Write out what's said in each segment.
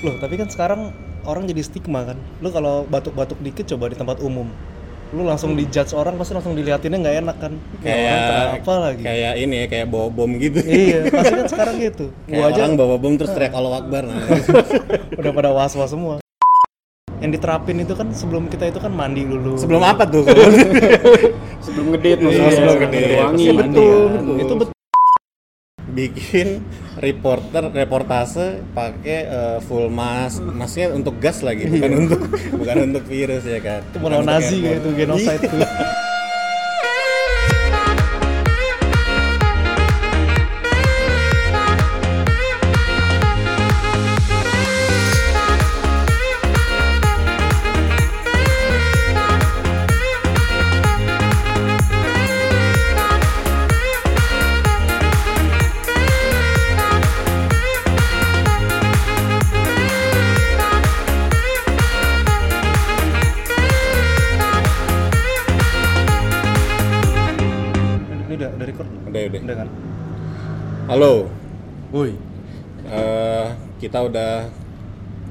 Loh, tapi kan sekarang orang jadi stigma kan. Lu kalau batuk-batuk dikit coba di tempat umum. Lu langsung dijudge orang pasti langsung diliatinnya nggak enak kan. Kayak orang apa lagi. kayak ini ya kayak bawa bom gitu iya, pasti kan sekarang gitu. kayak Gua aja orang bawa bom terus teriak Allah Akbar nah. udah pada was-was semua. Yang diterapin itu kan sebelum kita itu kan mandi dulu. sebelum apa tuh Sebelum ngedit Iya, maksudnya sebelum ngedit. wangi. Iya, betul. Iya. Itu betul. Bikin reporter reportase pakai eh, full mask. Masknya untuk gas lagi bukan untuk bukan untuk virus ya kan. Itu mau Nazi kayak itu genocide halo. Woi. Eh, kita udah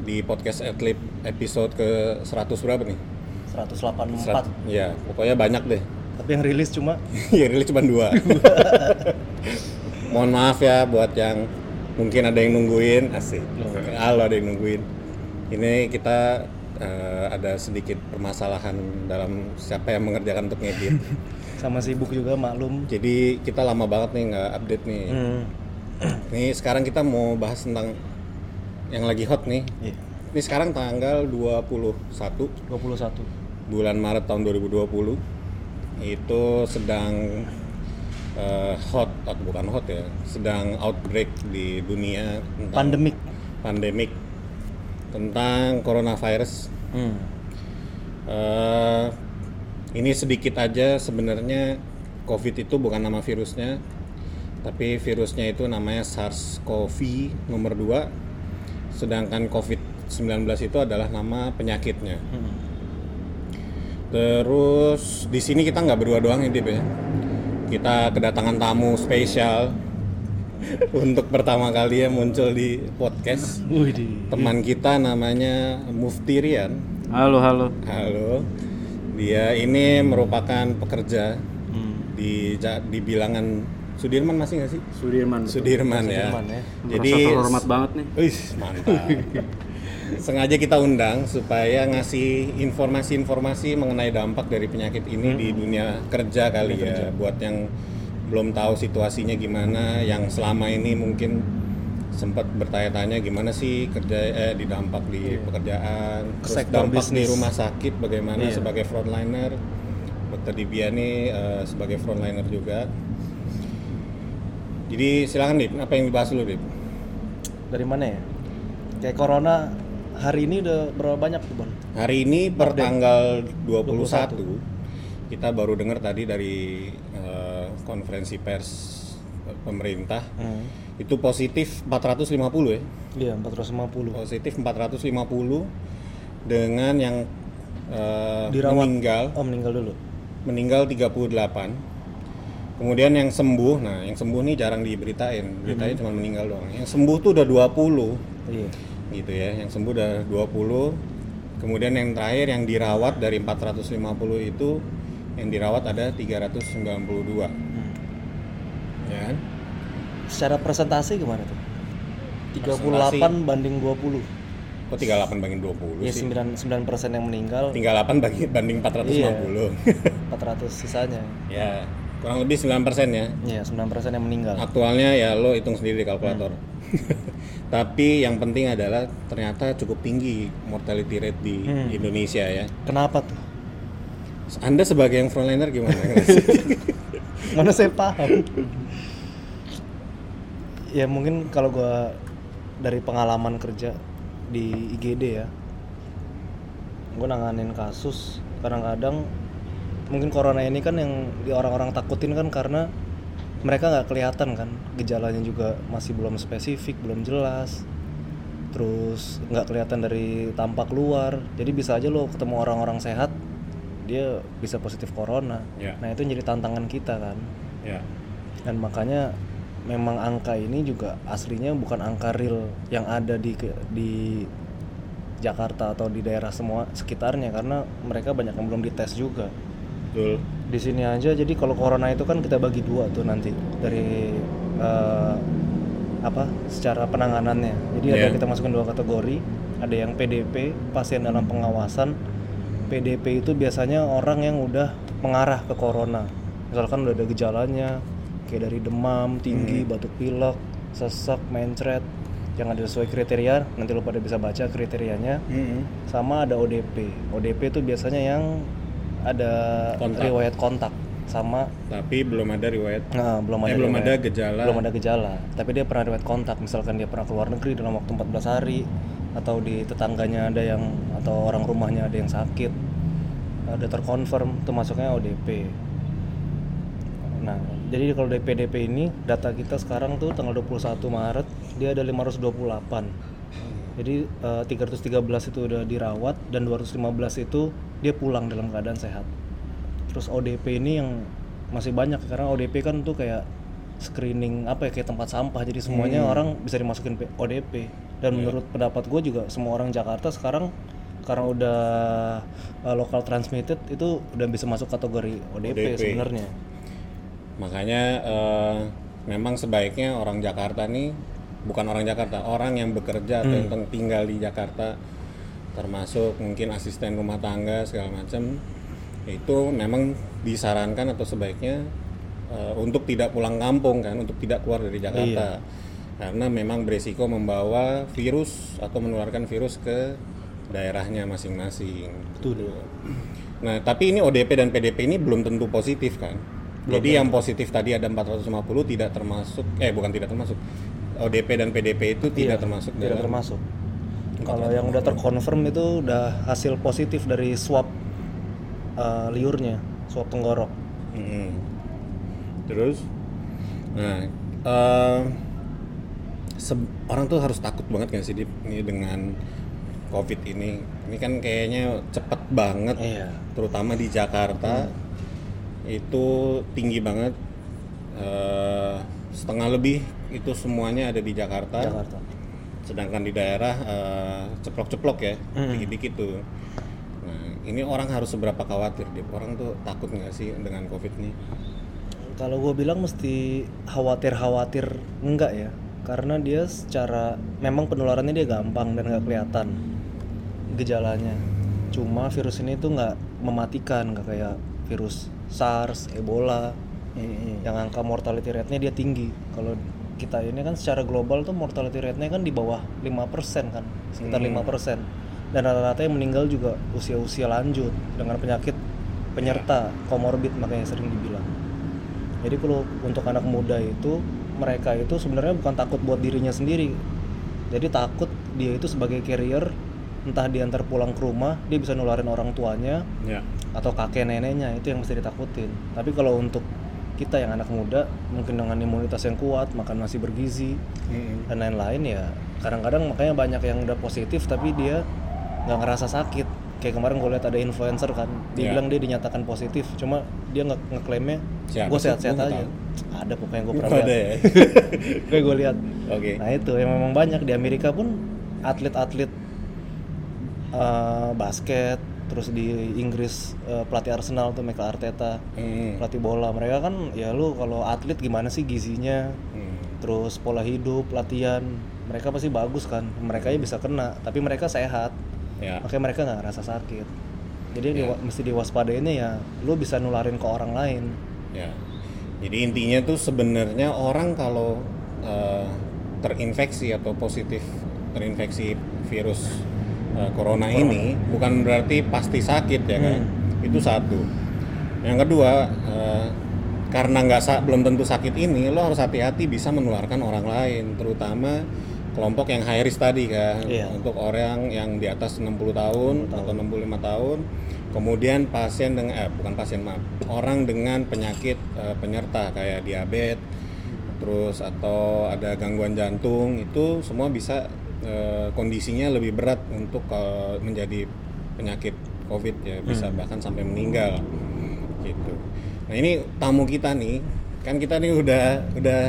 di podcast Adlib episode ke 100 berapa nih? 184. Serat- ya pokoknya banyak deh. Tapi yang rilis cuma? Ya rilis cuma dua. Mohon maaf ya buat yang mungkin ada yang nungguin. Asik. Halo ada yang nungguin. Ini kita eh, ada sedikit permasalahan dalam siapa yang mengerjakan untuk ngedit sama sibuk juga maklum. jadi kita lama banget nih nggak update nih Hmm. nih sekarang kita mau bahas tentang yang lagi hot nih Iya. ini sekarang tanggal 21 21. bulan Maret tahun 2020 itu sedang eh, hot atau bukan hot ya sedang outbreak di dunia Pandemik. pandemik tentang coronavirus Hmm. Eh, ini sedikit aja sebenarnya COVID itu bukan nama virusnya tapi virusnya itu namanya SARS-CoV nomor 2 sedangkan COVID-19 itu adalah nama penyakitnya Hmm. Terus di sini kita nggak berdua doang ya, Dip ya. Kita kedatangan tamu spesial untuk pertama kali ya muncul di podcast. Teman kita namanya Mufti Rian. Halo, halo. Halo. Dia ini merupakan pekerja Hmm. di di bilangan Sudirman masih nggak sih? Sudirman. betul. Sudirman ya. Sudirman ya. Jadi terhormat banget nih. Wih, mantap. Sengaja kita undang supaya ngasih informasi-informasi mengenai dampak dari penyakit ini di dunia kerja kali ya. Buat yang belum tahu situasinya gimana, yang selama ini mungkin sempat bertanya-tanya gimana sih kerja eh di dampak di pekerjaan, terus Sektor dampak di bisnis. rumah sakit bagaimana Iya. sebagai frontliner. Dokter Dibiani eh, sebagai frontliner juga. Jadi silakan Dip, apa yang dibahas dulu Dip? Dari mana ya? Kayak corona hari ini udah berapa banyak tuh, Bon? Hari ini per Update. tanggal 21, kita baru dengar tadi dari eh, konferensi pers pemerintah Hmm. Itu positif 450 ya. Iya, 450. Positif 450 dengan yang eh, Dirawat. meninggal Oh, meninggal dulu. meninggal 38. Kemudian yang sembuh, nah yang sembuh nih jarang diberitain, beritain cuma meninggal doang. Yang sembuh tuh udah 20 Iya. gitu ya yang sembuh udah 20 kemudian yang terakhir yang dirawat dari 450 itu yang dirawat ada 392 Hmm. ya kan Secara presentasi gimana tuh? 38 Presentasi. banding 20. kok 38 banding 20 Ya sih 9 9% yang meninggal, 38 banding, banding 450 400 sisanya. ya kurang lebih 9% ya Iya, 9% yang meninggal. aktualnya ya lo hitung sendiri di kalkulator tapi yang penting adalah ternyata cukup tinggi mortality rate di Hmm. Indonesia ya Kenapa tuh? Anda sebagai yang frontliner gimana? Mana saya paham. Ya mungkin kalau gua dari pengalaman kerja di IGD ya. Gue nanganin kasus kadang-kadang mungkin corona ini kan yang di orang-orang takutin kan karena mereka nggak kelihatan kan gejalanya juga masih belum spesifik belum jelas terus nggak kelihatan dari tampak luar jadi bisa aja lo ketemu orang-orang sehat dia bisa positif corona Ya. nah itu jadi tantangan kita kan ya dan makanya memang angka ini juga aslinya bukan angka real yang ada di di Jakarta atau di daerah semua sekitarnya karena mereka banyak yang belum dites juga. betul Di sini aja jadi kalau corona itu kan kita bagi dua tuh nanti dari eh, apa secara penanganannya. Jadi ada Iya. kita masukin dua kategori, ada yang PDP, pasien dalam pengawasan. PDP itu biasanya orang yang udah mengarah ke corona. Misalkan udah ada gejalanya kayak dari demam tinggi, batuk pilek, sesak, mencret yang ada sesuai kriteria, nanti lu pada bisa baca kriterianya Mm-mm. sama ada ODP. ODP itu biasanya yang ada Kontak. riwayat kontak sama tapi belum ada riwayat nah, belum ada Eh, belum riwayat- ada gejala. belum ada gejala tapi dia pernah riwayat kontak misalkan dia pernah keluar negeri dalam waktu 14 hari atau di tetangganya ada yang atau orang rumahnya ada yang sakit ada terkonfirm itu masuknya ODP nah jadi kalau dari PDP ini data kita sekarang tuh tanggal 21 Maret dia ada 528 jadi eh, 313 itu udah dirawat dan 215 itu dia pulang dalam keadaan sehat. Terus ODP ini yang masih banyak karena ODP kan tuh kayak screening apa ya kayak tempat sampah. Jadi semuanya orang bisa dimasukin ODP dan menurut pendapat gue juga semua orang Jakarta sekarang karena udah uh, local transmitted itu udah bisa masuk kategori ODP, ODP. sebenarnya makanya eh, memang sebaiknya orang Jakarta nih bukan orang Jakarta orang yang bekerja atau yang teng- tinggal di Jakarta termasuk mungkin asisten rumah tangga segala macam itu memang disarankan atau sebaiknya eh, untuk tidak pulang kampung kan untuk tidak keluar dari Jakarta karena memang beresiko membawa virus atau menularkan virus ke daerahnya masing-masing. Betul. Nah, tapi ini ODP dan PDP ini belum tentu positif kan. Jadi yang positif tadi ada 450 tidak termasuk eh bukan tidak termasuk. ODP dan PDP itu tidak Iya, termasuk tidak dalam termasuk. kalau yang udah terkonfirm itu udah hasil positif dari swab uh, liurnya swab tenggorok. Mm-mm. Terus, nah se- orang tuh harus takut banget kan sih Dip, ini dengan COVID ini. Ini kan kayaknya cepet banget, iya. terutama di Jakarta itu tinggi banget. Eh, setengah lebih itu semuanya ada di Jakarta. Jakarta Sedangkan di daerah eh, ceplok-ceplok ya, Mm. dikit-dikit tuh. Nah, ini orang harus seberapa khawatir, Dip? Orang tuh takut nggak sih dengan COVID ini? Kalau gue bilang mesti khawatir-khawatir enggak ya, karena dia secara memang penularannya dia gampang dan nggak kelihatan gejalanya. Cuma virus ini tuh nggak mematikan, nggak kayak virus SARS, Ebola, yang angka mortality rate-nya dia tinggi. Kalau kita ini kan secara global tuh mortality rate-nya kan di bawah 5% kan, sekitar 5%. Dan rata-rata yang meninggal juga usia-usia lanjut dengan penyakit penyerta komorbid makanya sering dibilang. Jadi kalau untuk anak muda itu mereka itu sebenarnya bukan takut buat dirinya sendiri. Jadi takut dia itu sebagai carrier entah diantar pulang ke rumah dia bisa nularin orang tuanya Ya. Atau kakek neneknya itu yang mesti ditakutin. Tapi kalau untuk kita yang anak muda mungkin dengan imunitas yang kuat, makan nasi bergizi dan lain-lain ya kadang-kadang makanya banyak yang udah positif tapi dia nggak ngerasa sakit. Kayak kemarin gue lihat ada influencer kan, dia Iya. bilang dia dinyatakan positif, cuma dia nge ngeklaimnya gue sehat-sehat nggak aja. Ada pokoknya gue pernah ada ya? Kayak gue lihat. Oke. Nah itu yang memang banyak di Amerika pun atlet-atlet eh, basket, terus di Inggris eh, pelatih Arsenal tuh Mikel Arteta, Hmm. pelatih bola. Mereka kan ya lu kalau atlet gimana sih gizinya, Hmm. terus pola hidup, latihan, mereka pasti bagus kan. Mereka ya bisa kena, tapi mereka sehat. Ya. Makanya mereka nggak ngerasa sakit. Jadi Ya. diwa- mesti diwaspadainnya ya, lu bisa nularin ke orang lain. Ya. Jadi intinya tuh sebenarnya orang kalau eh, terinfeksi atau positif terinfeksi virus eh, corona ini bukan berarti pasti sakit ya kan. Itu satu. Yang kedua eh, karena nggak sa- belum tentu sakit ini lo harus hati-hati bisa menularkan orang lain terutama kelompok yang high risk tadi kan Iya. untuk orang yang di atas 60 tahun atau 65 tahun kemudian pasien dengan eh, bukan pasien maaf orang dengan penyakit eh, penyerta kayak diabetes terus atau ada gangguan jantung itu semua bisa eh, kondisinya lebih berat untuk eh, menjadi penyakit covid ya bisa bahkan sampai meninggal gitu nah ini tamu kita nih kan kita nih udah udah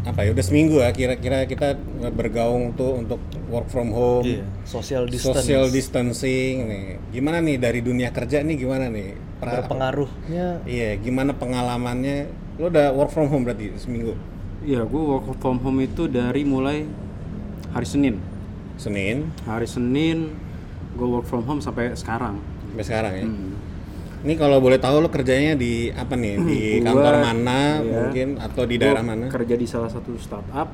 apa ya udah seminggu ya kira-kira kita bergaung tuh untuk work from home, Iya, social distance. social distancing nih. Gimana nih dari dunia kerja nih gimana nih? Pra- Berpengaruhnya Iya, gimana pengalamannya? Lo udah work from home berarti seminggu? Iya, gue work from home itu dari mulai hari Senin. Senin Hari Senin gue work from home sampai sekarang. sampai sekarang ya. Hmm. Ini kalau boleh tahu lo kerjanya di apa nih? Di Gua- kantor mana iya. mungkin atau di Gua daerah mana? Kerja di salah satu startup.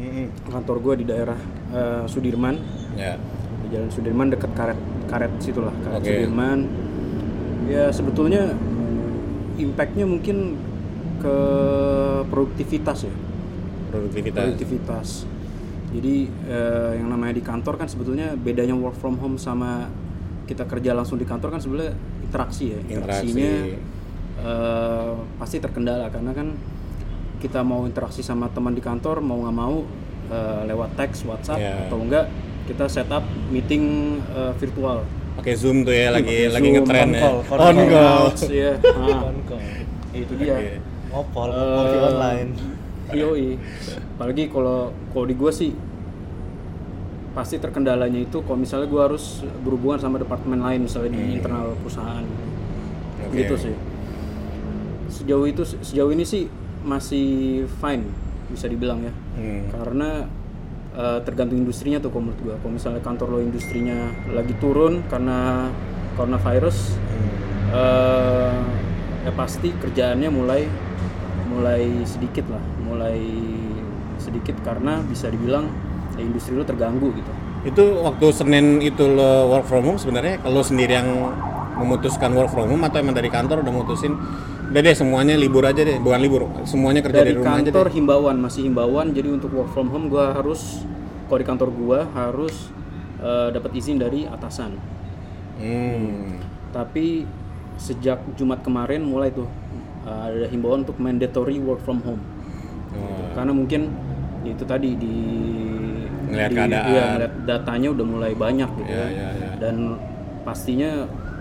Mm-mm. Kantor gue di daerah eh, Sudirman, Ya. di Jalan Sudirman dekat karet karet situlah karet Oke. Sudirman. Ya sebetulnya impactnya mungkin ke produktivitas ya. Produktivitas. produktivitas. Jadi eh, yang namanya di kantor kan sebetulnya bedanya work from home sama kita kerja langsung di kantor kan sebenarnya interaksi ya. Interaksi. Interaksinya eh, pasti terkendala karena kan kita mau interaksi sama teman di kantor mau nggak mau eh, lewat teks, WhatsApp Ya. atau enggak kita setup meeting eh, virtual. Pakai Zoom tuh ya lagi Pakai lagi Zoom, ngetren on ya. call, on On call. ya. Nah, Phone call. itu dia. Oke. Opol, kopi online. Yoi. Apalagi kalau kalau di gua sih pasti terkendalanya itu kalau misalnya gua harus berhubungan sama departemen lain misalnya di internal perusahaan. Oke. Gitu sih. Sejauh itu sejauh ini sih masih fine bisa dibilang ya. Hmm. Karena eh, tergantung industrinya tuh kalau menurut gua. Kalau misalnya kantor lo industrinya lagi turun karena coronavirus eh ya pasti kerjaannya mulai mulai sedikit lah, mulai sedikit karena bisa dibilang ya industri lo terganggu gitu. Itu waktu Senin itu lo work from home sebenarnya kalau sendiri yang memutuskan work from home atau emang dari kantor udah mutusin udah deh semuanya libur aja deh bukan libur semuanya kerja Dari dari rumah aja kantor himbauan masih himbauan, jadi untuk work from home gua harus kalau di kantor gua harus eh, dapat izin dari atasan. hmm. Tapi sejak Jumat kemarin mulai tuh eh, ada himbauan untuk mandatory work from home. Oh. karena mungkin ya itu tadi di Ngelihat keadaan. iya, ngelihat datanya udah mulai banyak gitu Iya, ya. iya, iya. dan pastinya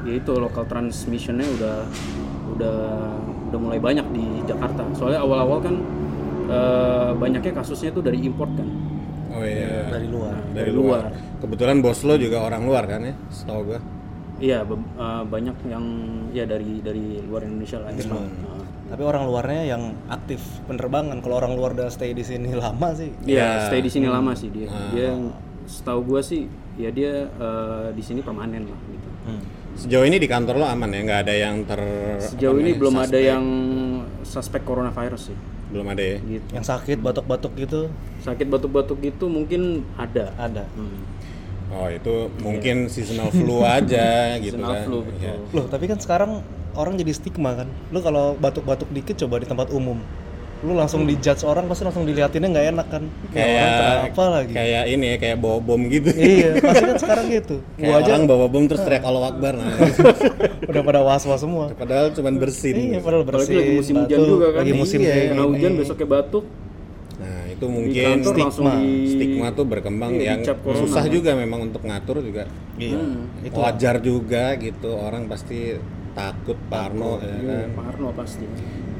ya itu local transmissionnya udah udah udah mulai banyak di Jakarta soalnya awal-awal kan eh, banyaknya kasusnya tuh dari import kan oh iya dari luar. dari luar. kebetulan bos lo juga orang luar kan ya setahu gua iya eh, banyak yang ya dari dari luar Indonesia lah. Hmm. Nah, Tapi orang luarnya yang aktif penerbangan. Kalau orang luar udah stay di sini lama sih. Iya, stay di sini lama sih dia. Ah. Dia yang setahu gua sih ya dia eh, di sini permanen lah gitu. Hmm. sejauh ini di kantor lo aman ya nggak ada yang ter Sejauh ini belum ada suspek? yang suspek coronavirus sih. belum ada ya Gitu. Yang sakit batuk-batuk gitu Sakit batuk-batuk itu mungkin ada. ada. Hmm. Oh itu mungkin seasonal flu aja gitu Seasonal kan flu, betul. Iya. Loh, tapi kan sekarang orang jadi stigma kan. Lu kalau batuk-batuk dikit coba di tempat umum. Lu langsung dijudge orang pasti langsung diliatinnya nggak enak kan. Ya, orang kayak kenapa lagi? kayak ini ya kayak bawa bom gitu iya, pasti kan sekarang gitu. kayak Gua aja orang bawa bom terus teriak Allah Akbar nah udah pada was-was semua. padahal cuman bersin Iya, padahal Apalagi bersih. lagi musim hujan juga kan. Lagi musim Iya, kayak Kena gini. hujan besoknya batuk. Itu mungkin stigma di stigma tuh berkembang Iya, yang susah kan. juga memang untuk ngatur juga Iya. Hmm. Itu wajar juga gitu orang pasti takut parno ya Iya, kan Parno pasti.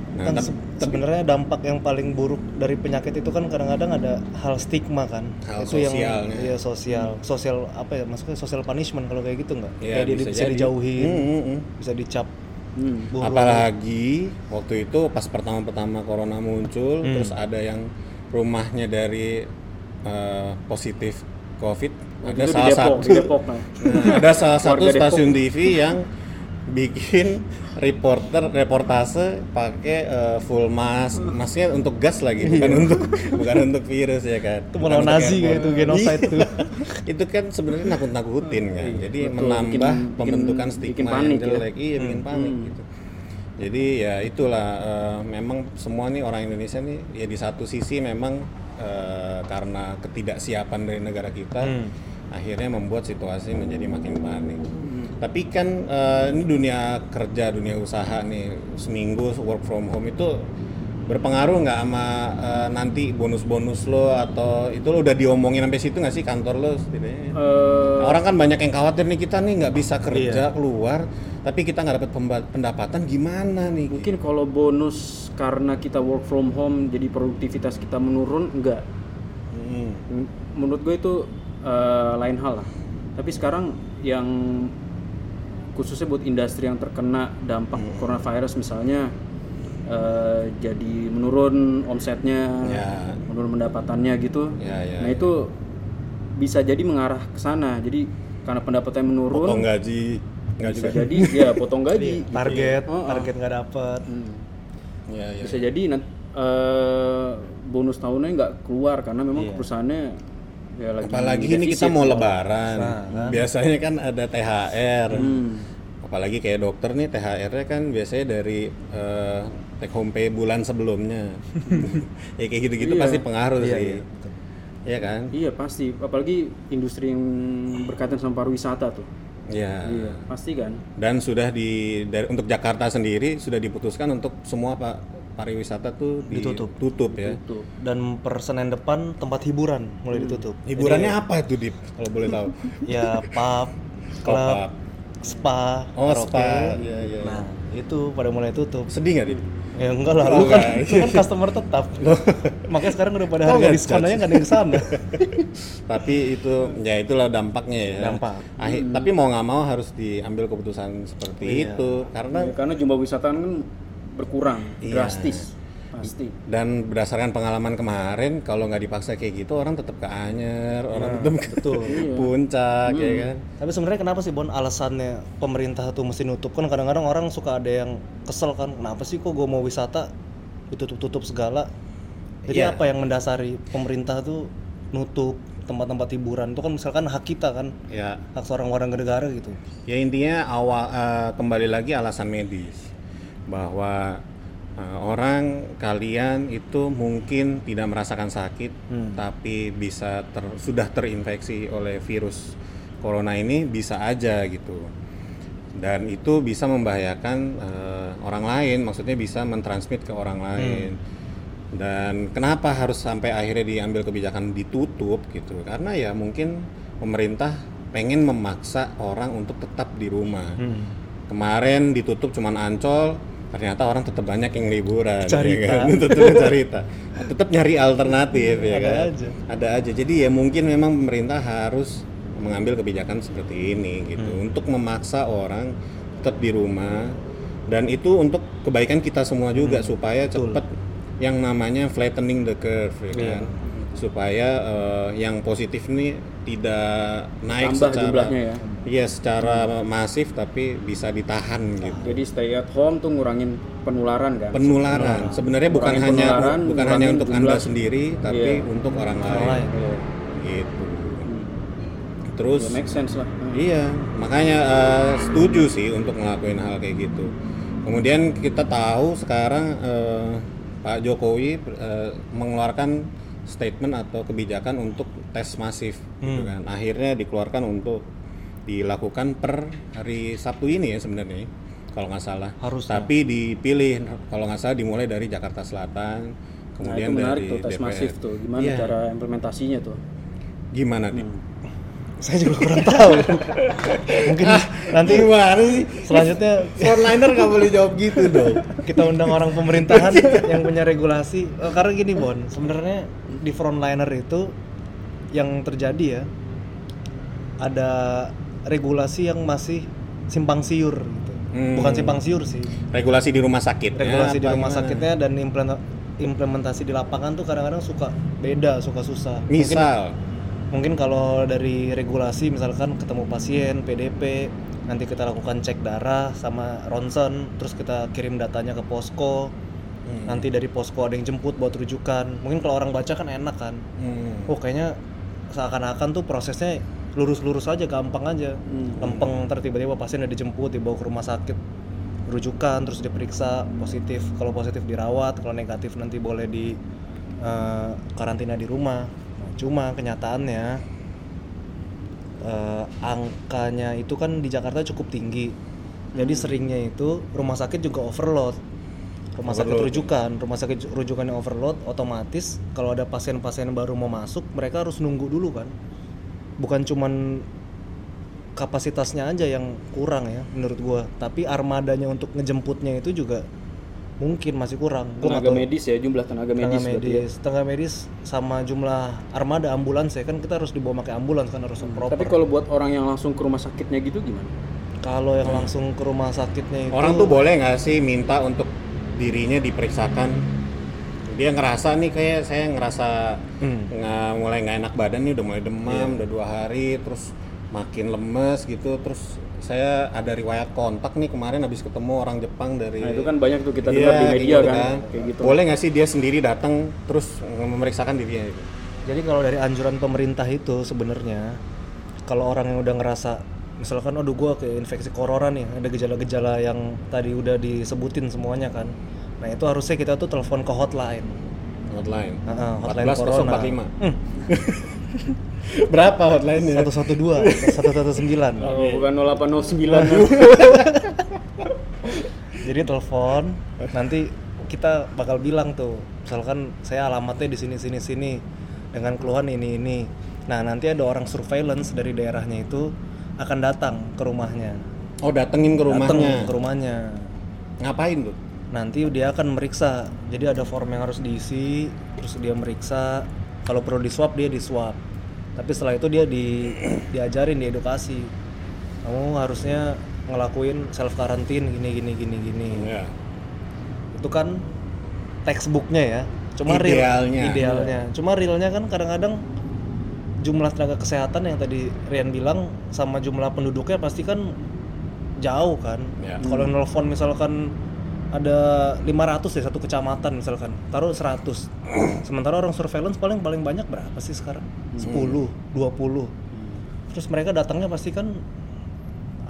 nah, kan sebenarnya dampak yang paling buruk dari penyakit itu kan kadang-kadang ada hal stigma kan Hal itu yang iya sosial sosial apa ya maksudnya sosial punishment kalau kayak gitu nggak ya, kayak bisa, jadi. dijauhin Hmm, hmm, hmm. bisa dicap Hmm. apalagi waktu itu pas pertama-pertama corona muncul Hmm. terus ada yang rumahnya dari eh, positif covid Waktu ada itu salah Depok, satu Depok nah. Nah, ada salah satu Warga Depok. stasiun TV yang bikin reporter reportase pakai eh, full mask masknya untuk gas lagi bukan untuk bukan untuk virus ya kan Itu melawan Bukan Nazi kayak itu, genocide Iya. tuh. itu kan sebenarnya nakut-nakutin kan jadi Betul, menambah bikin- pembentukan bikin- stigma bikin yang panik ya. jelek iya bikin panik Hmm. gitu jadi ya itulah eh, memang semua nih orang Indonesia nih ya di satu sisi memang eh, karena ketidaksiapan dari negara kita Hmm. akhirnya membuat situasi menjadi makin panik. Tapi kan eh, ini dunia kerja, dunia usaha nih seminggu work from home itu berpengaruh nggak sama eh, nanti bonus-bonus lo atau itu lo udah diomongin sampai situ nggak sih kantor lo setidaknya? Eh, Orang kan banyak yang khawatir nih kita nih nggak bisa Iya. kerja keluar, tapi kita nggak dapat pendapatan gimana nih? mungkin kalau bonus karena kita work from home jadi produktivitas kita menurun enggak Hmm. Menurut gue itu eh, lain hal lah tapi sekarang yang khususnya buat industri yang terkena dampak Hmm. coronavirus misalnya eh, jadi menurun omsetnya Ya. menurun pendapatannya gitu Ya, ya, nah itu bisa jadi mengarah ke sana jadi karena pendapatannya menurun Potong gaji nggak bisa juga? jadi ya potong gaji gitu. target Oh, oh. target nggak dapet Hmm. Ya, ya. bisa jadi nanti eh, bonus tahunnya nggak keluar karena memang Iya. perusahaannya ya lagi Apalagi ini kita mau lebaran. Nah, kan. Biasanya kan ada THR. Hmm. Apalagi kayak dokter nih THR-nya kan biasanya dari eh, take home pay bulan sebelumnya. ya kayak gitu-gitu Iya. pasti pengaruh Iya, sih. iya, betul. Iya kan? Iya pasti, apalagi industri yang berkaitan sama pariwisata tuh. Iya. Iya, pasti kan. Dan sudah di dari untuk Jakarta sendiri sudah diputuskan untuk semua pak pariwisata tuh Ditutup. ditutup ya. Tuh. dan per Senin depan tempat hiburan mulai ditutup Hiburannya apa itu Dip? Kalau boleh tahu. ya pub Oh, klub pub. spa Oh, karaoke. spa. Iya, iya. nah itu pada mulai tutup Sedih nggak Dip? Ya enggak lah Oh, lu kan, enggak. lu kan customer tetap makanya sekarang udah pada Oh, harga enggak, diskon aja judge. nggak ada yang ke sana tapi itu ya itulah dampaknya ya. Dampak. Akhir- Tapi mau nggak mau harus diambil keputusan seperti Iya. itu karena Ya, karena jumlah wisatawan kan berkurang Iya. drastis, pasti. dan berdasarkan pengalaman kemarin kalau nggak dipaksa kayak gitu orang tetap ke Anyer, orang tetap ke betul. puncak ya kan. tapi sebenarnya kenapa sih Bon alasannya pemerintah tuh mesti nutup kan kadang-kadang orang suka ada yang kesel kan kenapa sih kok gue mau wisata ditutup-tutup segala jadi Iya. apa yang mendasari pemerintah tuh nutup tempat-tempat hiburan itu kan misalkan hak kita kan Ya, hak seorang warga negara gitu ya intinya awal eh, kembali lagi alasan medis bahwa orang kalian itu mungkin tidak merasakan sakit Hmm. tapi bisa ter- sudah terinfeksi oleh virus corona ini bisa aja gitu. Dan itu bisa membahayakan eh, orang lain maksudnya bisa mentransmit ke orang lain. Dan kenapa harus sampai akhirnya diambil kebijakan ditutup gitu? Karena ya mungkin pemerintah pengen memaksa orang untuk tetap di rumah. Hmm. kemarin ditutup cuman ancol ternyata orang tetap banyak yang liburan Carita. ya kan? tetap cerita tetap nyari alternatif ya Ada kan aja. ada aja jadi ya mungkin memang pemerintah harus mengambil kebijakan seperti ini gitu Hmm. untuk memaksa orang tetap di rumah dan itu untuk kebaikan kita semua juga supaya Hmm. Betul. cepat yang namanya flattening the curve ya Iya. kan supaya eh, yang positif ini tidak naik Tambah secara jumlahnya ya. Iya secara masif tapi bisa ditahan gitu. Jadi stay at home tuh ngurangin penularan kan. Penularan sebenarnya bukan hanya penularan, bukan hanya untuk jumlah. anda sendiri tapi Iya. untuk orang lain. Iya. Gitu. Hmm. Terus Ya, make sense lah. Hmm. iya makanya eh, setuju sih untuk ngelakuin hal kayak gitu. Kemudian kita tahu sekarang eh, Pak Jokowi eh, mengeluarkan statement atau kebijakan untuk tes masif gitu Hmm. kan. Akhirnya dikeluarkan untuk dilakukan per hari Sabtu ini ya sebenarnya kalau nggak salah. Harusnya. Tapi dipilih kalau nggak salah dimulai dari Jakarta Selatan, Nah, kemudian itu menarik dari tuh tes DPR. masif tuh. Gimana Iya. cara implementasinya tuh? Gimana nih? saya juga kurang tahu mungkin nanti Gimana sih? selanjutnya Frontliner nggak boleh jawab gitu dong. kita undang orang pemerintahan yang punya regulasi Eh, karena gini Bon sebenarnya di frontliner itu yang terjadi ya ada regulasi yang masih simpang siur gitu Hmm. bukan simpang siur sih Regulasi di rumah sakit. regulasi di apa rumah gimana? sakitnya dan implementa- implementasi di lapangan tuh kadang-kadang suka beda suka susah mungkin Misal, mungkin kalau dari regulasi misalkan ketemu pasien PDP nanti kita lakukan cek darah sama ronsen terus kita kirim datanya ke posko Hmm. nanti dari posko ada yang jemput buat rujukan mungkin kalau orang baca kan enak kan hmm, oh kayaknya seakan-akan tuh prosesnya lurus-lurus aja gampang aja. Hmm. lempeng ntar tiba-tiba pasien udah dijemput dibawa ke rumah sakit rujukan terus diperiksa positif. Kalau positif dirawat kalau negatif nanti boleh di eh, karantina di rumah. Nah, cuma kenyataannya eh, angkanya itu kan di Jakarta cukup tinggi. Jadi seringnya itu rumah sakit juga overload. Rumah sakit Overload. rujukan. Rumah sakit rujukan yang overload otomatis kalau ada pasien-pasien baru mau masuk mereka harus nunggu dulu kan bukan cuman kapasitasnya aja yang kurang ya menurut gua. Tapi armadanya untuk ngejemputnya itu juga mungkin masih kurang. Gua tenaga medis ya jumlah tenaga tenaga medis, ya. medis. Tenaga medis sama jumlah armada ambulans ya kan kita harus dibawa pakai ambulans kan harus proper. Tapi kalau buat orang yang langsung ke rumah sakitnya gitu gimana? Kalau yang langsung ke rumah sakitnya itu Orang tuh boleh nggak sih minta untuk dirinya diperiksakan? Dia ngerasa nih kayak saya ngerasa Hmm. nggak mulai nggak enak badan nih udah mulai demam, udah dua hari, terus makin lemes gitu, terus saya ada riwayat kontak nih kemarin habis ketemu orang Jepang dari nah itu kan banyak tuh kita Iya, dengar di kayak media gitu kan kayak gitu Boleh nggak sih dia sendiri datang terus memeriksakan dirinya itu? Jadi kalau dari anjuran pemerintah itu sebenarnya kalau orang yang udah ngerasa misalkan aduh gua ke infeksi corona nih, ada gejala-gejala yang tadi udah disebutin semuanya kan. Nah, itu harusnya kita tuh telepon ke hotline. Hotline. Heeh, hotline 14 corona. 045. Hmm, Berapa hotline-nya? 112, 119. Oh, bukan 0809 Jadi telepon, nanti kita bakal bilang tuh, misalkan saya alamatnya di sini sini sini dengan keluhan ini ini. Nah, nanti ada orang surveillance dari daerahnya itu akan datang ke rumahnya. Oh, datengin ke rumahnya. ke rumahnya. Ngapain tuh? Nanti dia akan meriksa. Jadi ada form yang harus diisi, terus dia meriksa. Kalau perlu di swab dia di swab. Tapi setelah itu dia di diajarin, diedukasi. Kamu harusnya ngelakuin self karantin gini gini gini gini. Ya. Itu kan textbooknya ya. Cuma Idealnya. real idealnya. Cuma realnya kan kadang-kadang jumlah tenaga kesehatan yang tadi Rian bilang sama jumlah penduduknya pasti kan jauh kan. Ya. Kalau nelfon misalkan ada 500 ya satu kecamatan misalkan, taruh 100. Sementara orang surveillance paling paling banyak berapa sih sekarang? 10, 20. Terus mereka datangnya pasti kan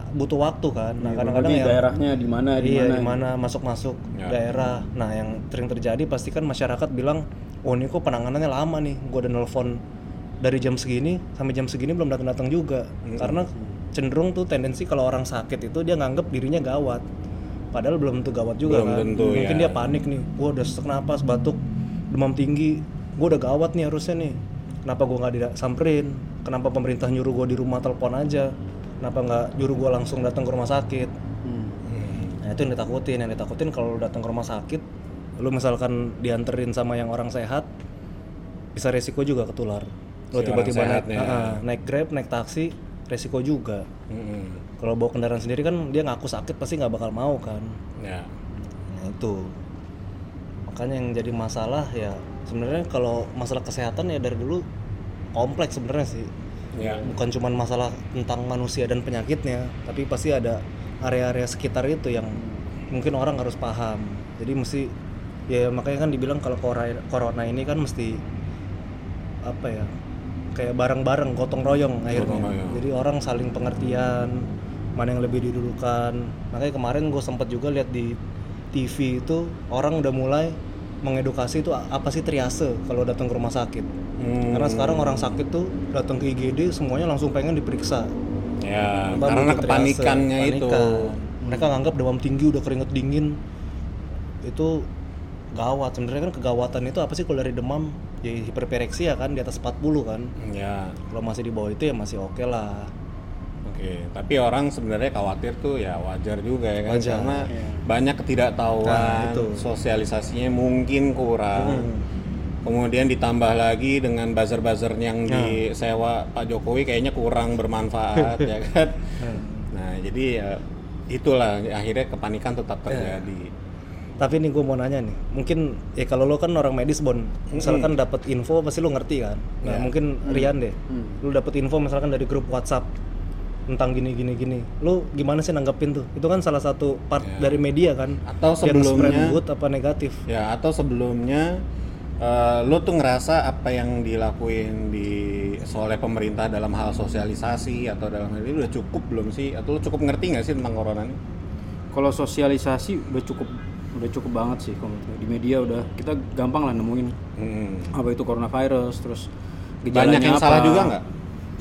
butuh waktu kan. Nah, kadang-kadang Jadi yang daerahnya di mana di iya mana di mana masuk-masuk Ya. daerah. Nah, yang sering terjadi pasti kan masyarakat bilang, "Oh, ini kok penanganannya lama nih. Gua udah nelpon dari jam segini sampai jam segini belum datang-datang juga." Karena cenderung tuh tendensi kalau orang sakit itu dia nganggep dirinya gawat. Padahal belum tentu gawat juga Belum kan. tentu, Mungkin ya. dia panik nih. Gua udah sesak napas, batuk, demam tinggi. Gua udah gawat nih harusnya nih. Kenapa gua nggak disamperin? Kenapa pemerintah nyuruh gua di rumah telepon aja? Kenapa nggak nyuruh gua langsung datang ke rumah sakit? Hmm. Nah itu yang ditakutin, yang ditakutin kalau datang ke rumah sakit, lu misalkan dianterin sama yang orang sehat, bisa resiko juga ketular. Si tiba-tiba naik, ah, naik grab, naik taksi, resiko juga. Mm-mm. Kalau bawa kendaraan sendiri kan dia ngaku sakit pasti nggak bakal mau kan. Ya. Nah itu, makanya yang jadi masalah ya sebenarnya kalau masalah kesehatan ya dari dulu kompleks sebenarnya sih. Ya. Bukan cuma masalah tentang manusia dan penyakitnya, tapi pasti ada area-area sekitar itu yang mungkin orang harus paham. Jadi mesti ya makanya kan dibilang kalau corona, ini kan mesti apa ya kayak bareng-bareng gotong royong akhirnya. Gotong royong. Jadi orang saling pengertian mana yang lebih didulukan. Makanya kemarin gue sempat juga lihat di TV itu orang udah mulai mengedukasi itu apa sih triase kalau datang ke rumah sakit. Hmm. Karena sekarang orang sakit tuh datang ke IGD semuanya langsung pengen diperiksa. Ya, karena kepanikannya triase, itu. Mereka nganggap demam tinggi udah keringet dingin itu gawat. Sebenarnya kan kegawatan itu apa sih kalau dari demam? Ya hiperpereksia kan di atas 40 kan. Ya. Kalau masih di bawah itu ya masih oke lah. Oke, tapi orang sebenarnya khawatir tuh ya wajar juga ya kan Wajar, karena iya. banyak ketidaktahuan, Nah, itu. sosialisasinya mungkin kurang. Hmm. Kemudian ditambah lagi dengan buzzer-buzzer yang Nah. disewa Pak Jokowi kayaknya kurang bermanfaat ya kan. Hmm. Nah, jadi ya itulah akhirnya kepanikan tetap terjadi. Tapi nih gue mau nanya nih, mungkin ya kalau lo kan orang medis bon, misalkan dapat info pasti lo ngerti kan. Nah Ya. mungkin Rian deh, Hmm. lo dapet info misalkan dari grup WhatsApp tentang gini gini gini, lo gimana sih nanggepin tuh? Itu kan salah satu part Ya. dari media kan. Atau sebelumnya- good apa negatif? Ya, atau sebelumnya eh, lo tuh ngerasa apa yang dilakuin di oleh pemerintah dalam hal sosialisasi atau dalam hal ini udah cukup belum sih? Atau lo cukup ngerti nggak sih tentang corona ini? Kalau sosialisasi udah cukup udah cukup banget sih kalau di media udah kita gampang lah nemuin Hmm. apa itu coronavirus terus Banyak gejalanya yang apa. salah juga nggak?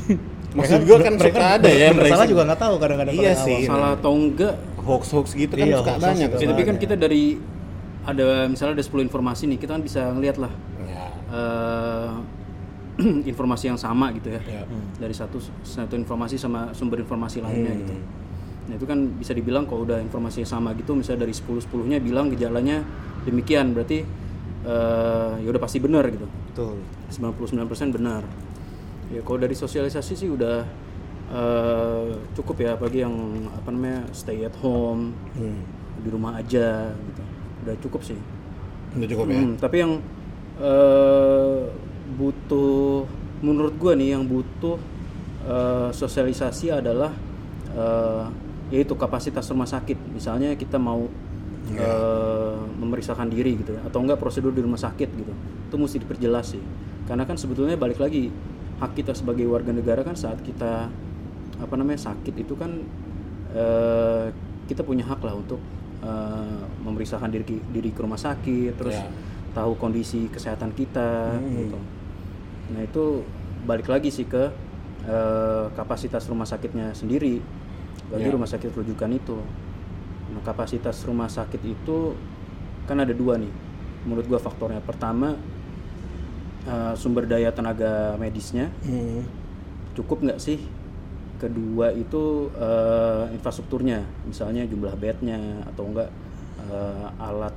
Maksud gue kan suka ada ya yang Salah juga nggak tahu kadang-kadang. Iya sih. awal. salah atau enggak hoax-hoax gitu kan Iya, suka banyak. sih. Ya, tapi kan kita dari ada misalnya ada 10 informasi nih kita kan bisa ngeliat lah Ya. eh, informasi yang sama gitu ya Ya. dari satu satu informasi sama sumber informasi lainnya gitu nah itu kan bisa dibilang kalau udah informasi yang sama gitu misalnya dari 10 10 nya bilang gejalanya demikian berarti eh, ya udah pasti benar gitu betul 99% benar. Ya kalau dari sosialisasi sih udah eh, cukup ya bagi yang apa namanya stay at home Hmm. di rumah aja gitu. Udah cukup sih. Udah cukup ya. Hmm, tapi yang eh, butuh menurut gua nih yang butuh eh, sosialisasi adalah eh, yaitu kapasitas rumah sakit. Misalnya kita mau eh, memeriksakan diri gitu ya atau enggak prosedur di rumah sakit gitu. Itu mesti diperjelas sih. Karena kan sebetulnya balik lagi hak kita sebagai warga negara kan saat kita apa namanya sakit itu kan eh, kita punya hak lah untuk eh, memeriksakan diri diri ke rumah sakit terus Ya. tahu kondisi kesehatan kita Hmm. gitu. Nah itu balik lagi sih ke eh, kapasitas rumah sakitnya sendiri bagi Ya. rumah sakit rujukan itu. Nah kapasitas rumah sakit itu kan ada dua nih menurut gua faktornya. Pertama eh, sumber daya tenaga medisnya Hmm. cukup nggak sih? Kedua itu eh, infrastrukturnya, misalnya jumlah bednya atau enggak eh, alat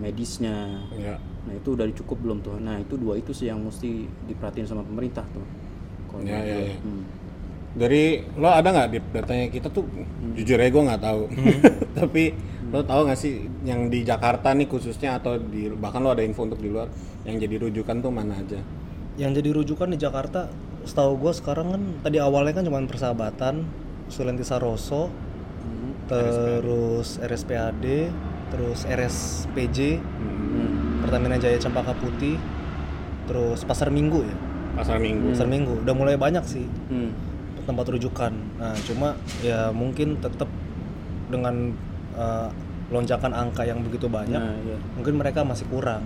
medisnya. Ya. Nah itu udah cukup belum tuh? Nah itu dua itu sih yang mesti diperhatiin sama pemerintah tuh. Kalau Ya, ya, ya. Hmm. Dari lo ada nggak di datanya kita tuh jujur aja gue nggak tahu. Tapi lo tahu nggak sih yang di Jakarta nih khususnya atau di bahkan lo ada info untuk di luar yang jadi rujukan tuh mana aja? yang jadi rujukan di Jakarta setahu gue sekarang kan tadi awalnya kan cuma persahabatan Sulianti Saroso Hmm. terus RSPAD terus RSPJ Hmm. Pertamina Jaya Cempaka Putih terus Pasar Minggu ya Pasar Minggu. Pasar Minggu udah mulai banyak sih Hmm. Tempat rujukan nah cuma ya mungkin tetap dengan eh, lonjakan angka yang begitu banyak Nah, iya. mungkin mereka masih kurang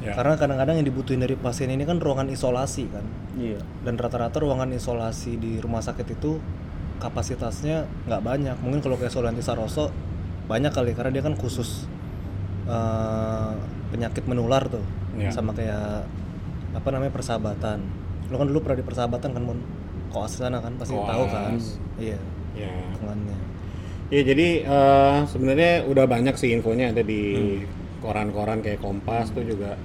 Ya. karena kadang-kadang yang dibutuhin dari pasien ini kan ruangan isolasi kan Iya. dan rata-rata ruangan isolasi di rumah sakit itu kapasitasnya nggak banyak mungkin kalau kayak Sulianti Saroso banyak kali karena dia kan khusus eh, penyakit menular tuh Ya. sama kayak apa namanya persahabatan lo kan dulu pernah di persahabatan kan mon koas sana kan pasti Koas. tahu kan iya Ya. lingkungannya Ya jadi eh, sebenarnya udah banyak sih infonya ada di koran-koran kayak Kompas tuh juga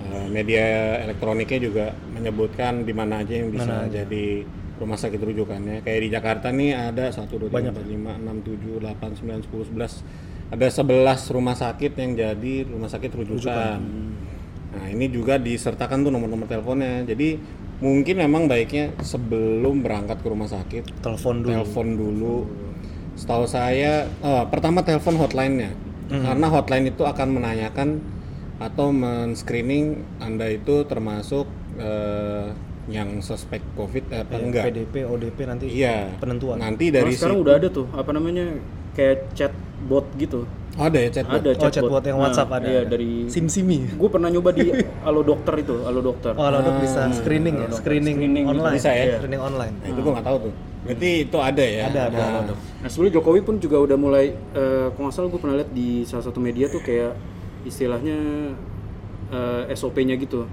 eh, media elektroniknya juga menyebutkan di mana aja yang bisa Mana aja. jadi rumah sakit rujukannya. Kayak di Jakarta nih ada 1 2 3 Banyak 4 5 6 7 8 9 10 11 ada 11 rumah sakit yang jadi rumah sakit rujukan. Nah, ini juga disertakan tuh nomor-nomor teleponnya. Jadi mungkin memang baiknya sebelum berangkat ke rumah sakit telepon dulu telepon dulu. Setahu saya, oh, pertama telepon hotline-nya, karena hotline itu akan menanyakan atau men-screening anda itu termasuk eh, yang suspek COVID eh, apa Iya, enggak? PDP ODP nanti Iya. penentuan Nanti dari sekarang si- udah ada tuh apa namanya kayak chatbot gitu. Oh, ada ya chatbot. Ada oh chatbot yang WhatsApp ada Iya ada. dari sim simi gue pernah nyoba di Halo Dokter itu, Halo Dokter. oh lo dok bisa screening ya screening, Screening online bisa ya? screening online Nah, itu gua nggak tahu tuh. Berarti itu ada ya? ada ada Nah, Dok. Nah sebelum Jokowi pun juga udah mulai, eh kalau nggak salah gue pernah lihat di salah satu media tuh kayak istilahnya eh, SOP-nya gitu.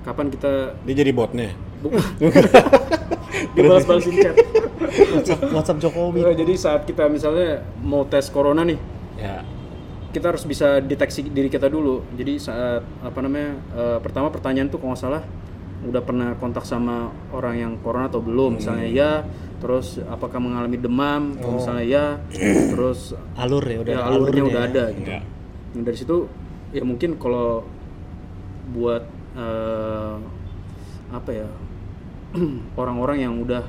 Kapan kita Dia jadi botnya. dibalas-balasin chat. WhatsApp, WhatsApp Jokowi jadi saat kita misalnya mau tes corona nih, Ya. Kita harus bisa deteksi diri kita dulu. Jadi saat apa namanya eh, pertama pertanyaan tuh kalau nggak salah udah pernah kontak sama orang yang corona atau belum? Misalnya ya, terus apakah mengalami demam? Kalau misalnya ya, terus alur ya udah ya, alurnya alurnya udah ya. ada gitu. Ya. Nah, dari situ ya mungkin kalau buat eh, apa ya orang-orang yang udah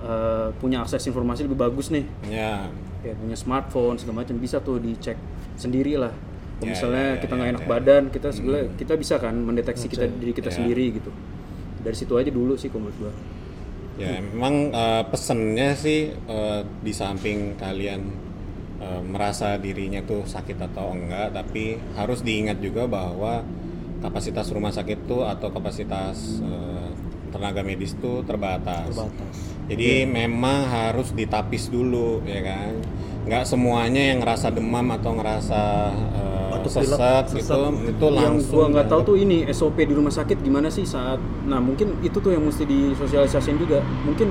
eh, punya akses informasi lebih bagus nih Ya. kayak punya smartphone segala macam bisa tuh dicek sendiri lah Kalau Ya, misalnya ya, ya, kita ya, nggak enak ya. Hmm. badan kita sebenarnya kita bisa kan mendeteksi kita diri kita Ya. sendiri gitu dari situ aja dulu sih menurut gua Ya, memang eh, pesennya sih eh, di samping kalian eh, merasa dirinya tuh sakit atau enggak, tapi harus diingat juga bahwa kapasitas rumah sakit tuh atau kapasitas eh, tenaga medis tuh terbatas. terbatas Jadi memang harus ditapis dulu, ya kan? Nggak semuanya yang ngerasa demam atau ngerasa atau sesak gitu itu yang langsung gua nggak tahu tuh ini SOP di rumah sakit gimana sih saat nah mungkin itu tuh yang mesti disosialisasiin juga. Mungkin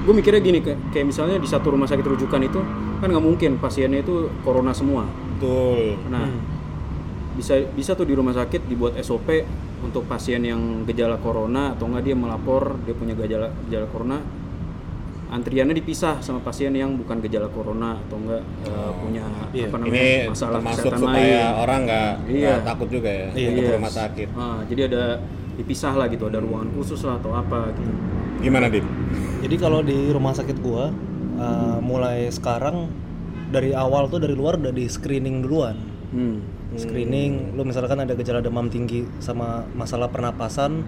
gue mikirnya gini kayak, kayak misalnya di satu rumah sakit rujukan itu kan nggak mungkin pasiennya itu corona semua. Betul. Nah bisa bisa tuh di rumah sakit dibuat SOP untuk pasien yang gejala corona atau enggak dia melapor dia punya gejala gejala corona antriannya dipisah sama pasien yang bukan gejala corona atau enggak eh, punya Iya. apa namanya ini masalah kesehatan supaya lain orang nggak Iya. takut juga ya Iya. ke Yes. rumah sakit Ah, jadi ada dipisah lah gitu, ada ruangan khusus lah atau apa gitu. gimana din Jadi kalau di rumah sakit gua uh, mulai sekarang dari awal tuh dari luar udah di screening duluan. Hmm. Screening, lu misalkan ada gejala demam tinggi sama masalah pernapasan,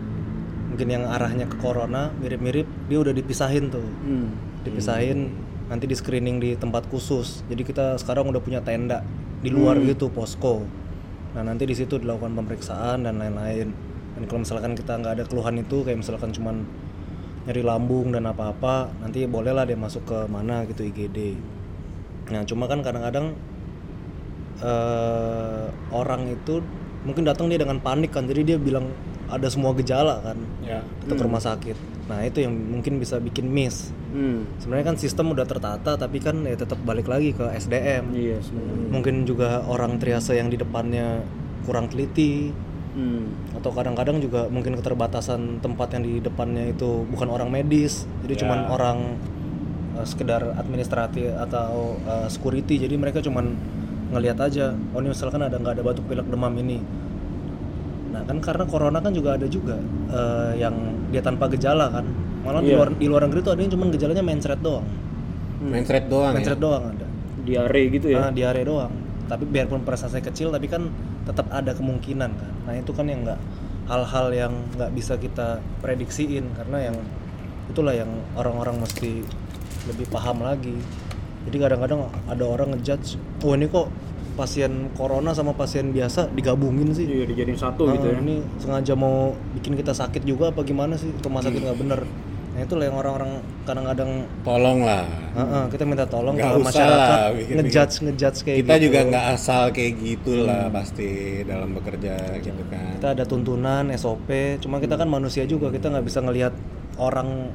mungkin yang arahnya ke corona, mirip-mirip, dia udah dipisahin tuh. Hmm. Dipisahin, nanti di screening di tempat khusus. Jadi kita sekarang udah punya tenda di luar gitu, posko. Nah nanti di situ dilakukan pemeriksaan dan lain-lain. Dan kalau misalkan kita nggak ada keluhan itu, kayak misalkan cuman nyeri lambung dan apa-apa, nanti bolehlah dia masuk ke mana gitu IGD. Nah cuma kan kadang-kadang eh, orang itu mungkin datang dia dengan panik kan, jadi dia bilang ada semua gejala kan, ya kita ke rumah sakit. Nah itu yang mungkin bisa bikin miss. Hmm. Sebenarnya kan sistem udah tertata, tapi kan ya tetap balik lagi ke SDM. Iya sebenarnya. Mungkin juga orang triase yang di depannya kurang teliti, Hmm. atau kadang-kadang juga mungkin keterbatasan tempat yang di depannya itu bukan orang medis jadi cuman orang uh, sekedar administratif atau uh, security jadi mereka cuman ngelihat aja oh ini misalkan ada nggak ada batuk pilek demam ini nah kan karena corona kan juga ada juga uh, yang dia tanpa gejala kan malah di Iya. luar di luar negeri tuh ada yang cuman gejalanya mencret doang main thread doang ya mencret doang ada Diare gitu ya. Ah, diare doang. Tapi biarpun presentasinya kecil, tapi kan tetap ada kemungkinan kan. Nah itu kan yang nggak hal-hal yang nggak bisa kita prediksiin karena yang itulah yang orang-orang mesti lebih paham lagi. Jadi kadang-kadang ada orang ngejudge, oh ini kok pasien corona sama pasien biasa digabungin sih. Iya dijadiin satu Ah, gitu ya. Ini sengaja mau bikin kita sakit juga apa gimana sih? Rumah sakit Hmm. nggak bener. Nah itulah yang orang-orang kadang-kadang tolong lah Heeh, kita minta tolong kalau usah masyarakat lah ngejudge ngejudge kayak kita gitu. juga nggak asal kayak gitulah pasti dalam bekerja gitu kan kita ada tuntunan SOP cuma kita kan manusia juga kita nggak bisa ngelihat orang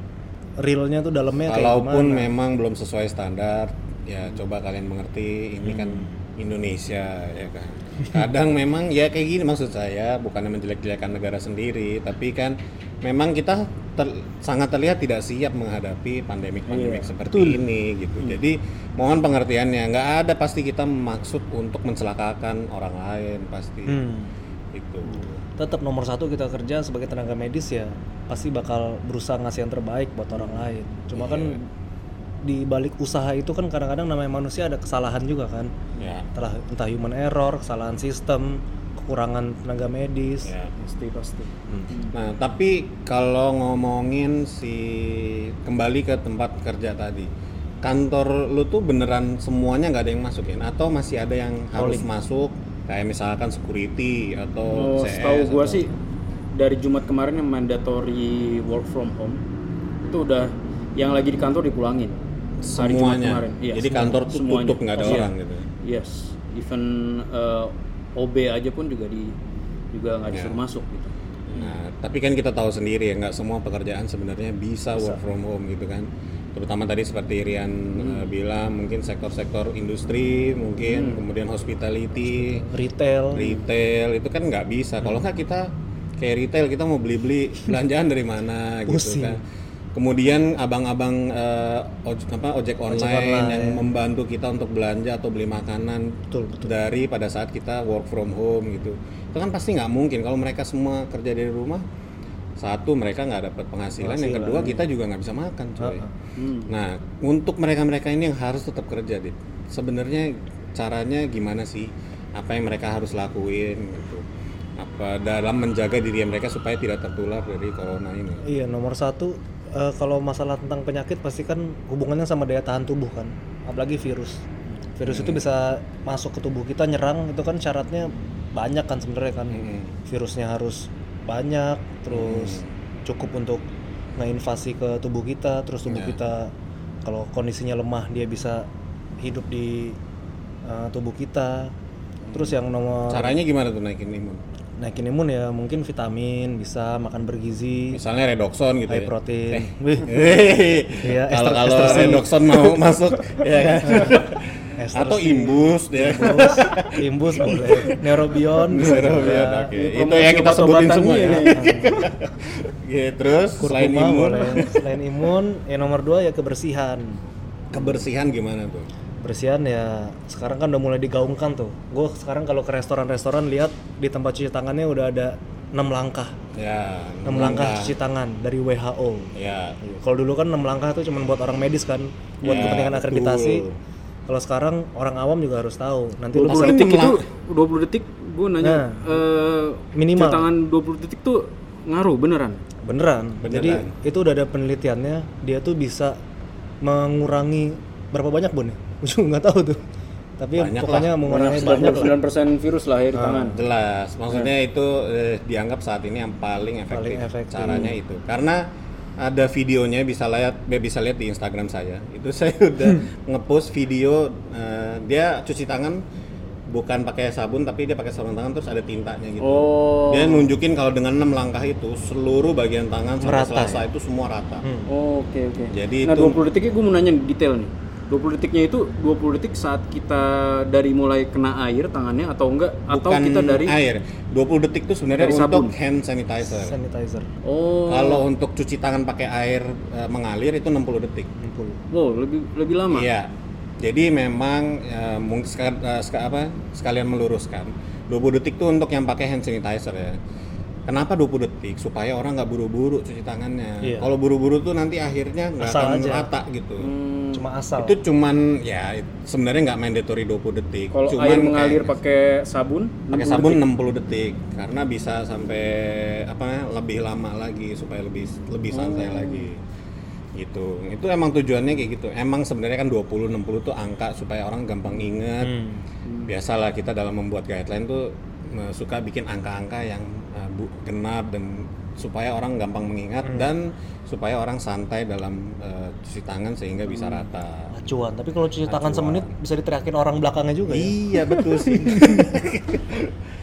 realnya tuh dalamnya kayak Kalaupun gimana memang belum sesuai standar, ya coba kalian mengerti ini kan Indonesia ya kan. Kadang memang ya kayak gini maksud saya bukannya menjelek-jelekan negara sendiri, tapi kan memang kita ter- sangat terlihat tidak siap menghadapi pandemik-pandemik seperti ini gitu. Jadi mohon pengertiannya, nggak ada pasti kita maksud untuk mencelakakan orang lain pasti. Hmm. Itu. tetap nomor satu kita kerja sebagai tenaga medis ya pasti bakal berusaha ngasih yang terbaik buat orang lain cuma kan Iya. Di balik usaha itu kan kadang-kadang namanya manusia ada kesalahan juga kan Ya. entah, entah human error kesalahan sistem kekurangan tenaga medis Ya. Pasti pasti. Nah, tapi kalau ngomongin si kembali ke tempat kerja tadi, kantor lu tuh beneran semuanya nggak ada yang masuk ya? Atau masih ada yang harus masuk? Kayak misalkan security atau Oh, CS setahu gua atau- sih dari Jumat kemarin yang mandatory work from home itu udah yang lagi di kantor dipulangin. Hari Jumat semuanya. kemarin. Iya, Jadi semua- kantor tuh semuanya. tutup nggak ada Iya. orang gitu. Yes, even uh, OB aja pun juga di juga nggak disuruh masuk gitu. Nah, tapi kan kita tahu sendiri ya nggak semua pekerjaan sebenarnya bisa, work from home gitu kan. Terutama tadi seperti Rian eh, bilang mungkin sektor-sektor industri, mungkin kemudian hospitality, retail retail itu kan nggak bisa kalau nggak kita kayak retail kita mau beli-beli belanjaan dari mana gitu kan kemudian abang-abang eh, oj- apa ojek online, online. yang membantu kita untuk belanja atau beli makanan Betul, betul. dari pada saat kita work from home gitu itu kan pasti nggak mungkin kalau mereka semua kerja dari rumah satu mereka nggak dapat penghasilan, yang kedua kita juga nggak bisa makan coy Hmm. Nah, untuk mereka-mereka ini yang harus tetap kerja, Dit. Sebenarnya caranya gimana sih? Apa yang mereka harus lakuin gitu? Apa dalam menjaga diri mereka supaya tidak tertular dari corona ini? Iya nomor satu eh, kalau masalah tentang penyakit pasti kan hubungannya sama daya tahan tubuh kan, apalagi virus. Virus itu bisa masuk ke tubuh kita nyerang itu kan syaratnya banyak kan sebenarnya kan. Mm-mm. Virusnya harus banyak, terus cukup untuk ngeinvasi ke tubuh kita, terus tubuh Ya. kita kalau kondisinya lemah dia bisa hidup di eh, tubuh kita. Terus yang nomor Caranya gimana tuh naikin imun? Naikin imun ya mungkin vitamin, bisa makan bergizi, Misalnya redoxon gitu high ya. protein. Wih, Hehehe. Iya, kalau kalau redoxon mau masuk ya kan. Ester Atau imbus ya. imbus, imbus boleh. Neurobion bisa Neurobion, oke. Ini Itu yang kita sebutin semua nih. ya. Ya, terus selain Kurkuma imun, boleh. Selain imun, ya nomor dua ya kebersihan. kebersihan gimana tuh? Bersihan ya sekarang kan udah mulai digaungkan tuh. Gue sekarang kalau ke restoran-restoran lihat di tempat cuci tangannya udah ada 6 langkah. Ya, 6 langkah cuci tangan dari WHO. Ya, Iya. Kalau dulu kan 6 langkah tuh cuma buat orang medis kan, buat Ya, kepentingan betul. akreditasi. Kalau sekarang orang awam juga harus tahu. Nanti lu 20 bisa detik enam itu lang- 20 detik gue nanya Nah. eh, Minimal. cuci tangan 20 detik tuh ngaruh beneran beneran. Beneran. Jadi itu udah ada penelitiannya, dia tuh bisa mengurangi berapa banyak bun ya? Gue nggak tahu tuh. Tapi Banyak pokoknya lah. mengurangi banyak lah. 99% virus lah ya di tangan jelas. Maksudnya itu eh, dianggap saat ini yang paling efektif. Paling efektif. Caranya itu. Karena ada videonya bisa lihat bisa lihat di Instagram saya. Itu saya udah ngepost video eh, dia cuci tangan bukan pakai sabun tapi dia pakai sarung tangan terus ada tintanya gitu. oh Dia nunjukin kalau dengan enam langkah itu seluruh bagian tangan sampai Merata selasa itu semua rata. Hmm. Oh, oke oke Jadi nah itu- 20 detiknya gue mau nanya detail nih 20 detiknya itu 20 detik saat kita dari mulai kena air tangannya atau enggak atau Bukan kita dari air. 20 detik itu sebenarnya Dari untuk sabun. hand sanitizer. Sanitizer. oh Kalau untuk cuci tangan pakai air eh, mengalir itu 60 detik. 60. wow lebih lebih lama Iya. Jadi memang eh, mungkin seka- eh, seka- apa sekalian meluruskan 20 detik tuh untuk yang pakai hand sanitizer ya. Kenapa 20 detik? Supaya orang nggak buru-buru cuci tangannya. Iya. Kalau buru-buru tuh nanti akhirnya nggak akan aja. rata gitu. Hmm, Cuma asal. Itu cuman ya sebenarnya nggak mandatory 20 detik. kalau cuman air mengalir pakai sabun pakai 60 sabun detik. 60 detik karena bisa sampai apa lebih lama lagi supaya lebih lebih santai Oh. lagi gitu itu emang tujuannya kayak gitu emang sebenarnya kan 20 60 tuh angka supaya orang gampang inget Hmm. biasalah kita dalam membuat guideline tuh suka bikin angka-angka yang eh, bu, genap dan supaya orang gampang mengingat Hmm. dan supaya orang santai dalam eh, cuci tangan sehingga bisa Hmm. rata Acuan. Tapi kalau cuci tangan Acuan. semenit bisa diteriakin orang belakangnya juga ya. Iya betul sih.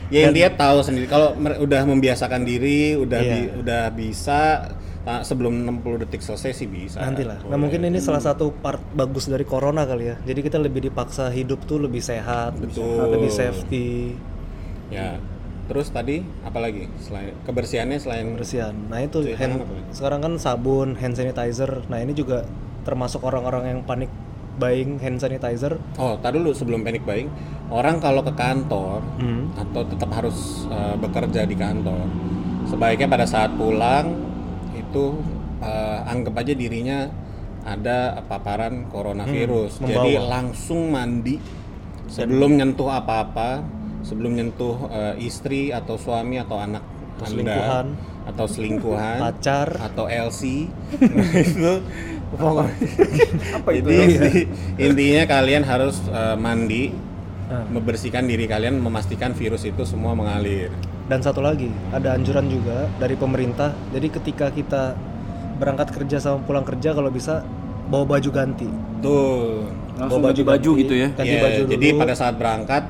ya yang dia tahu sendiri kalau udah membiasakan diri, udah Iya. bi- udah bisa ah, sebelum 60 detik selesai sih bisa. Nanti lah. Nah mungkin ini salah satu part bagus dari corona kali ya. Jadi kita lebih dipaksa hidup tuh lebih sehat, Betul. lebih safety, Ya. Terus tadi apa lagi selain kebersihannya selain kebersihan. Nah itu hand, sekarang kan sabun, hand sanitizer. Nah ini juga termasuk orang-orang yang panik buying hand sanitizer. Oh, tadi dulu sebelum panic buying, orang kalau ke kantor Hmm. atau tetap harus eh, bekerja di kantor, sebaiknya pada saat pulang itu eh, anggap aja dirinya ada paparan coronavirus. Hmm, Jadi langsung mandi sebelum nyentuh apa-apa, sebelum nyentuh eh, istri atau suami atau anak Atau Anda, selingkuhan. atau selingkuhan Pacar. atau LC itu pokoknya Apa itu Jadi, LC? intinya kalian harus eh, mandi Nah, membersihkan diri kalian memastikan virus itu semua mengalir Dan satu lagi, ada anjuran juga dari pemerintah. Jadi ketika kita berangkat kerja sama pulang kerja kalau bisa bawa baju ganti. tuh langsung Bawa baju baju ganti. gitu ya Ganti Ya, baju dulu. jadi pada saat berangkat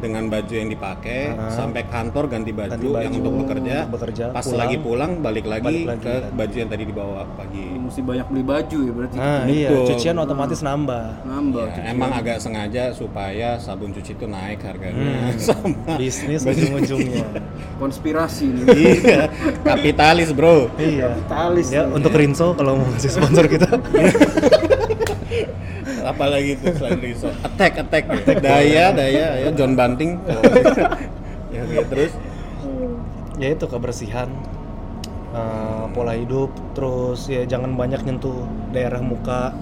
dengan baju yang dipakai sampai kantor ganti baju, Ganti baju yang untuk bekerja, untuk bekerja, pas pulang. lagi pulang balik lagi, Balik lagi, ke kan. baju yang tadi dibawa pagi mesti banyak beli baju ya berarti Nah, iya, Betul. cucian otomatis nambah. nambah Ya, emang agak sengaja supaya sabun cuci itu naik harganya sama Bisnis ujung-ujungnya. konspirasi nih iya kapitalis bro iya. kapitalis Ya, untuk Rinso kalau mau ngasih sponsor kita. apalagi itu selain resort? Attack attack. Daya daya ya. John Banting. Ya gitu terus? Ya itu kebersihan. Eh, pola hidup terus ya jangan banyak nyentuh daerah muka.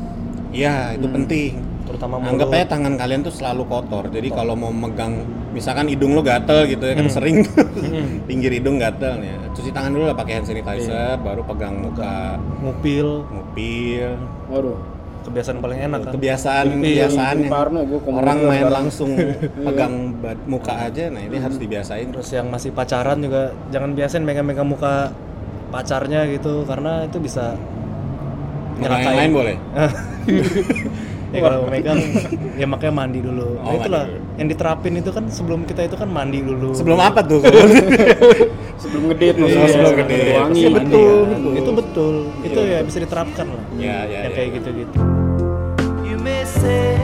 Ya itu penting. Terutama mulut. Anggap aja tangan kalian tuh selalu kotor. Jadi kalau mau megang misalkan hidung lo gatel gitu ya kan sering. Pinggir hidung gatel ya. Cuci tangan dulu lah pakai hand sanitizer baru pegang muka. Ngupil. Ngupil. Waduh kebiasaan paling enak kan? Kebiasaan Ngupil. kebiasaan gue orang main langsung pegang ba- muka aja nah ini harus dibiasain. Terus yang masih pacaran juga jangan biasain megang-megang muka pacarnya gitu karena itu bisa Muka yang lain boleh? Ya kalau megang ya makanya mandi dulu. Nah Oh, itulah mandi yang diterapin itu kan sebelum kita itu kan mandi dulu. Sebelum apa tuh? sebelum ngedate Iya, maksudnya. sebelum ngedate. wangi Iya, mandi betul, ya. betul. itu betul itu ya bisa diterapkan lah. Ya, ya, ya. kayak gitu gitu say